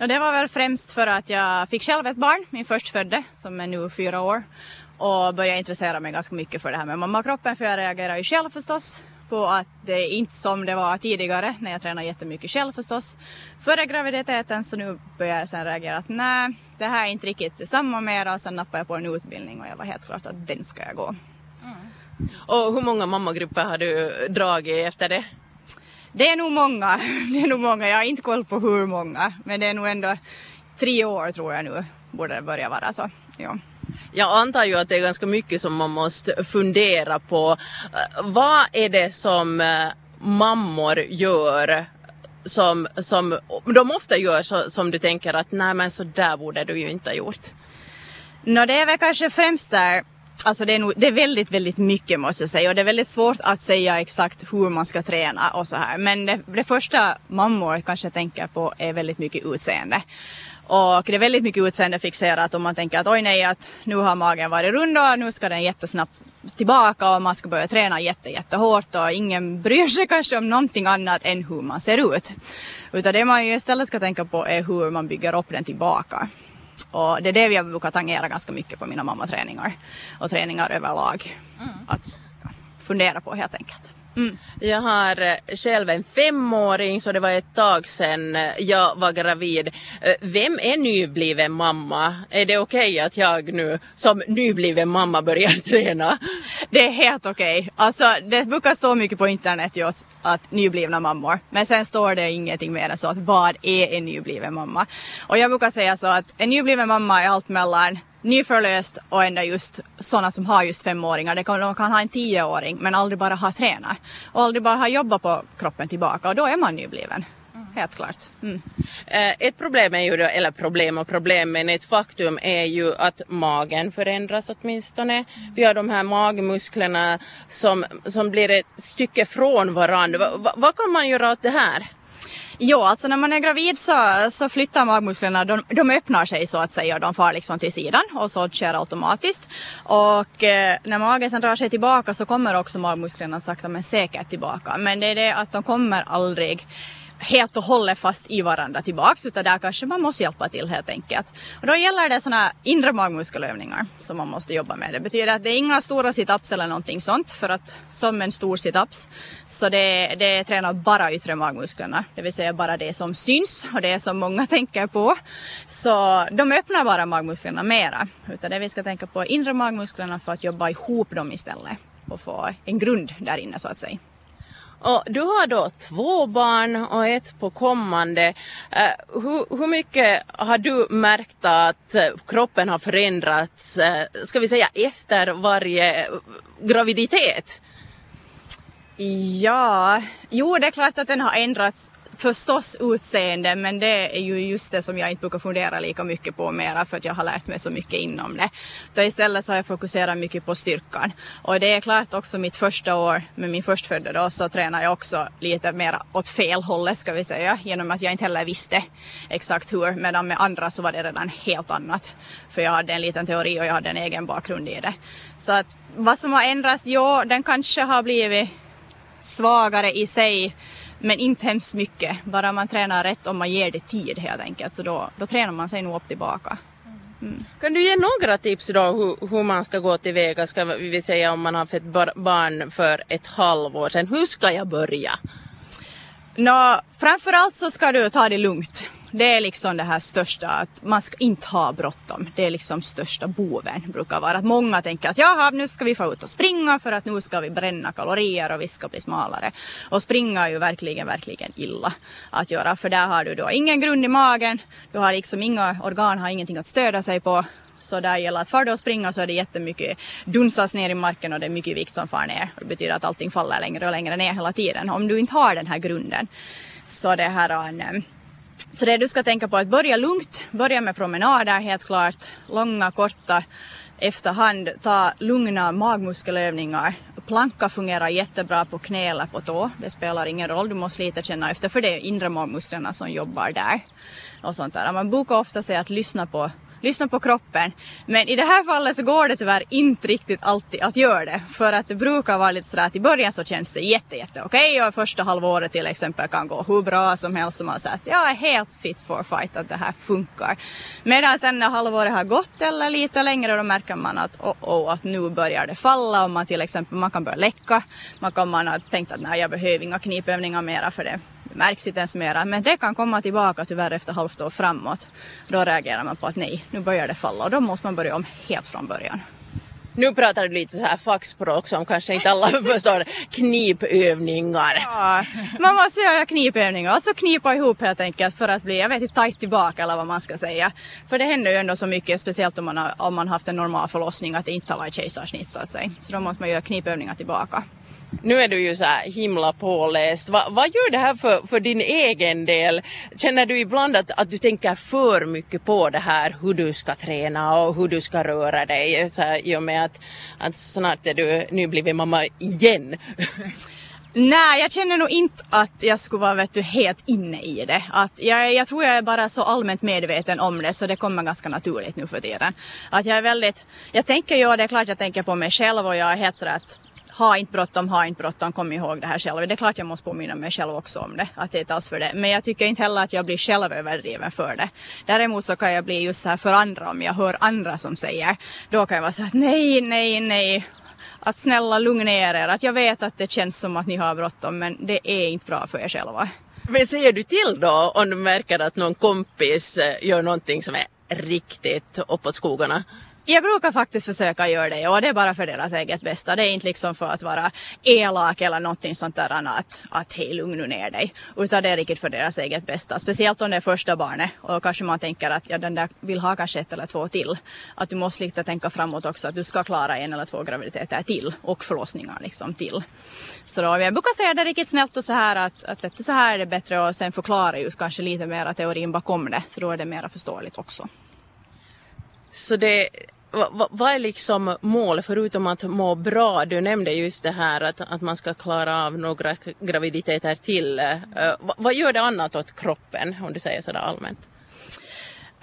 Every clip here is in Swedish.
Ja, det var väl främst för att jag fick själv ett barn, min förstfödde, som är nu fyra år. Och började intressera mig ganska mycket för det här med mammakroppen, för jag reagerar ju själv förstås på att det inte som det var tidigare när jag tränade jättemycket själv förstås. Före graviditeten så nu börjar jag sen reagera att nej, det här är inte riktigt detsamma mera och sen nappade jag på en utbildning och jag var helt klart att den ska jag gå. Mm. Och hur många mammagrupper har du dragit efter det? Det är nog många, det är nog många, jag har inte koll på hur många, men det är nog ändå tre år tror jag nu borde det börja vara så. Ja. Jag antar ju att det är ganska mycket som man måste fundera på. Eh, Vad är det som eh, mammor gör som, som de ofta gör så, som du tänker att nej men så där borde du ju inte ha gjort? Nå det är väl kanske främst där Alltså det är, nog, det är väldigt, väldigt mycket måste jag säga och det är väldigt svårt att säga exakt hur man ska träna och så här. Men det, det första mammor kanske tänker på är väldigt mycket utseende. Och det är väldigt mycket utseende fixerat om man tänker att oj nej att nu har magen varit rund och nu ska den jättesnabbt tillbaka och man ska börja träna jätte, jättehårt och ingen bryr sig kanske om någonting annat än hur man ser ut. Utan det man ju istället ska tänka på är hur man bygger upp den tillbaka. Och det är det vi brukar tangera ganska mycket på mina mammaträningar och träningar överlag. Att man ska fundera på helt enkelt. Mm. Jag har eh, själv en femåring så det var ett tag sedan eh, jag var gravid. Eh, vem är nybliven mamma? Är det okej att jag nu som nybliven mamma börjar träna? Det är helt okej. Alltså det brukar stå mycket på internet just att nyblivna mammor. Men sen står det ingenting mer än så att vad är en nybliven mamma? Och jag brukar säga så att en nybliven mamma är allt mellan nyförlöst och ända just sådana som har just femåringar. Det kan, de kan ha en tioåring men aldrig bara ha tränat. Och aldrig bara ha jobbat på kroppen tillbaka och då är man nybliven. Helt klart. Mm. Eh, Ett problem är ju, då- eller problem och problem, men ett faktum är ju att magen förändras åtminstone. Vi har de här magmusklerna som, som blir ett stycke från varandra. Va, va, vad kan man göra åt det här? Jo, alltså när man är gravid så, så flyttar magmusklerna, de, de öppnar sig så att säga och de far liksom till sidan och så sker automatiskt. Och eh, när magen sen drar sig tillbaka så kommer också magmusklerna sakta men säkert tillbaka. Men det är det att de kommer aldrig helt och hållet fast i varandra tillbaks utan där kanske man måste hjälpa till helt enkelt. Och då gäller det sådana inre magmuskelövningar som man måste jobba med. Det betyder att det är inga stora situps eller någonting sånt för att som en stor situps så det, det tränar bara yttre magmusklerna, det vill säga bara det som syns och det som många tänker på. Så de öppnar bara magmusklerna mera utan det vi ska tänka på är inre magmusklerna för att jobba ihop dem istället och få en grund där inne så att säga. Och du har då två barn och ett på kommande. Eh, uh, hur, hur mycket har du märkt att eh, kroppen har förändrats, uh, ska vi säga efter varje graviditet? Ja, jo det är klart att den har ändrats förstås utseende men det är ju just det som jag inte brukar fundera lika mycket på mera för att jag har lärt mig så mycket inom det. Så istället så har jag fokuserat mycket på styrkan. Och det är klart också mitt första år med min förstfödda då så tränar jag också lite mer åt fel hållet ska vi säga genom att jag inte heller visste exakt hur medan med andra så var det redan helt annat. För jag hade en liten teori och jag hade en egen bakgrund i det. Så att vad som har ändrats, jo den kanske har blivit svagare i sig men inte hemskt mycket. Bara man tränar rätt och man ger det tid helt enkelt så då, då tränar man sig nog upp tillbaka. Kan du ge några tips då hur, hur man ska gå tillväga, ska vi säga om man har fått bar- barn för ett halvår sedan. Hur ska jag börja? Nå, framförallt så ska du ta det lugnt. Det är liksom det här största, att man ska inte ha bråttom. Det är liksom största boven brukar vara. Att många tänker att jaha, nu ska vi få ut och springa för att nu ska vi bränna kalorier och vi ska bli smalare. Och springa är ju verkligen, verkligen illa att göra. För där har du då ingen grund i magen. Du har liksom inga organ, har ingenting att stödja sig på. Så där gäller att far du och springa så är det jättemycket dunsas ner i marken och det är mycket vikt som far ner. Det betyder att allting faller längre och längre ner hela tiden. Om du inte har den här grunden. Så det här är en, så det du ska tänka på är att börja lugnt, börja med promenader helt klart, långa, korta, efterhand ta lugna magmuskelövningar. Planka fungerar jättebra på knä eller på tå, det spelar ingen roll, du måste lite känna efter för det är inre magmusklerna som jobbar där. Och sånt där. Man brukar ofta säga att lyssna på lyssna på kroppen. Men i det här fallet så går det tyvärr inte riktigt alltid att göra det. För att det brukar vara lite sådär att i början så känns det jätte, jätte okej okay, och första halvåret till exempel kan gå hur bra som helst som man säger att jag är helt fit for fight, att det här funkar. Medan sen när halvåret har gått eller lite längre då märker man att oh, oh, att nu börjar det falla och man till exempel man kan börja läcka. Man kan man ha tänkt att nej jag behöver inga knipövningar mera för det märks inte ens mera. Men det kan komma tillbaka tyvärr efter halvt år framåt. Då reagerar man på att nej, nu börjar det falla och då måste man börja om helt från början. Nu pratar du lite så här fackspråk som kanske inte alla förstår. Knipövningar. Ja, man måste göra knipövningar, alltså knipa ihop helt enkelt för att bli, jag vet inte, tajt tillbaka eller vad man ska säga. För det händer ju ändå så mycket, speciellt om man har, om man haft en normal förlossning, att det inte har varit kejsarsnitt så att säga. Så då måste man göra knipövningar tillbaka. Nu är du ju så här himla påläst. Va, vad gör det här för, för din egen del? Känner du ibland att, att du tänker för mycket på det här hur du ska träna och hur du ska röra dig så här, i och med att, att snart är du nybliven mamma igen? Nej, jag känner nog inte att jag skulle vara vet du, helt inne i det. Att jag, jag tror jag är bara så allmänt medveten om det så det kommer ganska naturligt nu för tiden. Att jag är väldigt, jag tänker ju, det är klart jag tänker på mig själv och jag är helt sådär att ha inte bråttom, ha inte bråttom, kom ihåg det här själv. Det är klart jag måste påminna mig själv också om det, att det är alls för det. Men jag tycker inte heller att jag blir själv överdriven för det. Däremot så kan jag bli just så här för andra om jag hör andra som säger. Då kan jag vara så att nej, nej, nej. Att snälla lugna er, att jag vet att det känns som att ni har bråttom men det är inte bra för er själva. Men säger du till då om du märker att någon kompis eh, gör någonting som är riktigt uppåt skogarna? Jag brukar faktiskt försöka göra det och det är bara för deras eget bästa. Det är inte liksom för att vara elak eller någonting sånt där att, att hej lugn nu ner dig. Utan det är riktigt för deras eget bästa. Speciellt om det är första barnet och kanske man tänker att ja, den där vill ha kanske ett eller två till. Att du måste lite tänka framåt också att du ska klara en eller två graviditeter till och förlossningar liksom till. Så då, jag brukar säga det riktigt snällt och så här att, att vet du, så här är det bättre och sen förklara just kanske lite mer teorin bakom det så då är det mer förståeligt också. Så det vad, vad är liksom målet förutom att må bra? Du nämnde just det här att, att man ska klara av några graviditeter till. Eh, uh, vad, vad gör det annat åt kroppen om du säger sådär allmänt?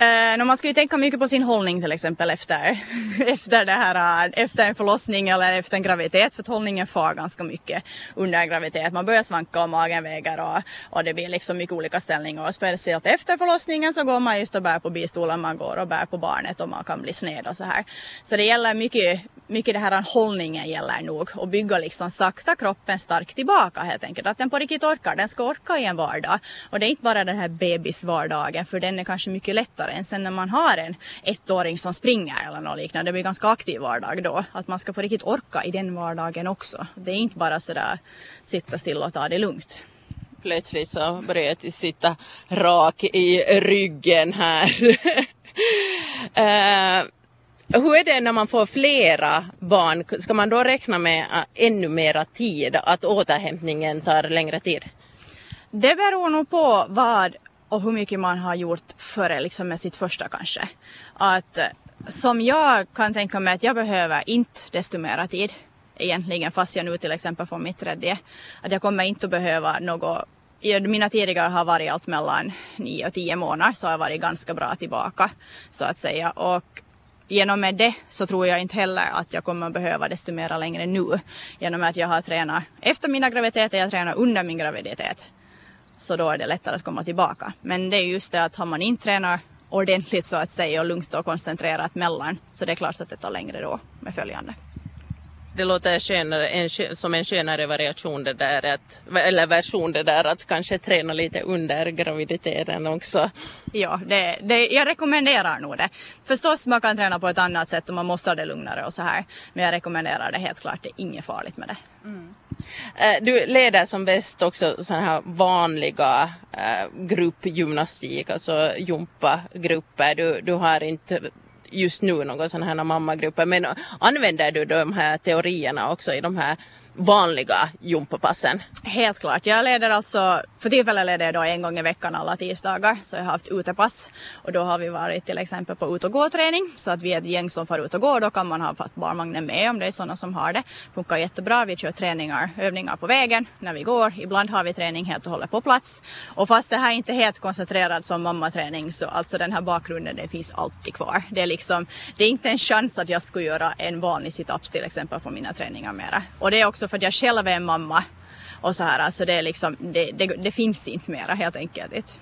Uh, man ska ju tänka mycket på sin hållning till exempel efter, efter, det här, eh, efter en förlossning eller efter en graviditet för hållningen far ganska mycket under en graviditet. Man börjar svanka och magen väger och, och det blir liksom mycket olika ställningar och speciellt efter förlossningen så går man just och bär på bistolen, man går och bär på barnet och man kan bli sned och så här. Så det gäller mycket, mycket det här hållningen gäller nog och bygga liksom sakta kroppen stark tillbaka helt enkelt. Att den på riktigt orkar, den ska orka i en vardag och det är inte bara den här bebisvardagen för den är kanske mycket lättare än sen när man har en ettåring som springer eller något liknande. Det blir ganska aktiv vardag då. Att man ska på riktigt orka i den vardagen också. Det är inte bara sådär sitta still och ta det lugnt. Plötsligt så börjar jag sitta rak i ryggen här. uh, hur är det när man får flera barn? Ska man då räkna med äh, ännu mera tid? Att återhämtningen tar längre tid? Det beror nog på vad och hur mycket man har gjort före liksom med sitt första kanske. Att eh, som jag kan tänka mig att jag behöver inte desto mera tid egentligen fast jag nu till exempel får mitt tredje. Att jag kommer inte att behöva något mina tidigare har varit allt mellan nio och tio månader så har jag varit ganska bra tillbaka så att säga och genom med det så tror jag inte heller att jag kommer behöva desto mera längre nu. Genom att jag har tränat efter mina graviditeter, jag tränar under min graviditet så då är det lättare att komma tillbaka. Men det är just det att har man inte tränat ordentligt så att säga och lugnt och koncentrerat mellan så det är klart att det tar längre då med följande. Det låter skönare, en, som en skönare variation det där att, eller version det där att kanske träna lite under graviditeten också. Ja, det, det, jag rekommenderar nog det. Förstås man kan träna på ett annat sätt och man måste ha det lugnare och så här. Men jag rekommenderar det helt klart, det är inget farligt med det. Mm. Eh, du leder som bäst också sådana här vanliga äh, gruppgymnastik, alltså gympagrupper. Du, du har inte just nu någon sådana här mammagrupper men använder du de här teorierna också i de här vanliga gympapassen? Helt klart. Jag leder alltså, för tillfället leder jag då en gång i veckan alla tisdagar. Så jag har haft utepass. Och då har vi varit till exempel på ut och gå-träning. Så att vi är ett gäng som får ut och gå. Då kan man ha fast barnvagnen med om det är sådana som har det. Funkar jättebra. Vi kör träningar, övningar på vägen när vi går. Ibland har vi träning helt och hållet på plats. Och fast det här inte är helt koncentrerat som mammaträning så alltså den här bakgrunden den finns alltid kvar. Det är liksom, det är inte en chans att jag skulle göra en vanlig sit-ups till exempel på mina träningar mera. Och det är också för att jag själv är en mamma och så här, alltså det är liksom, det, det, det finns inte mera helt enkelt.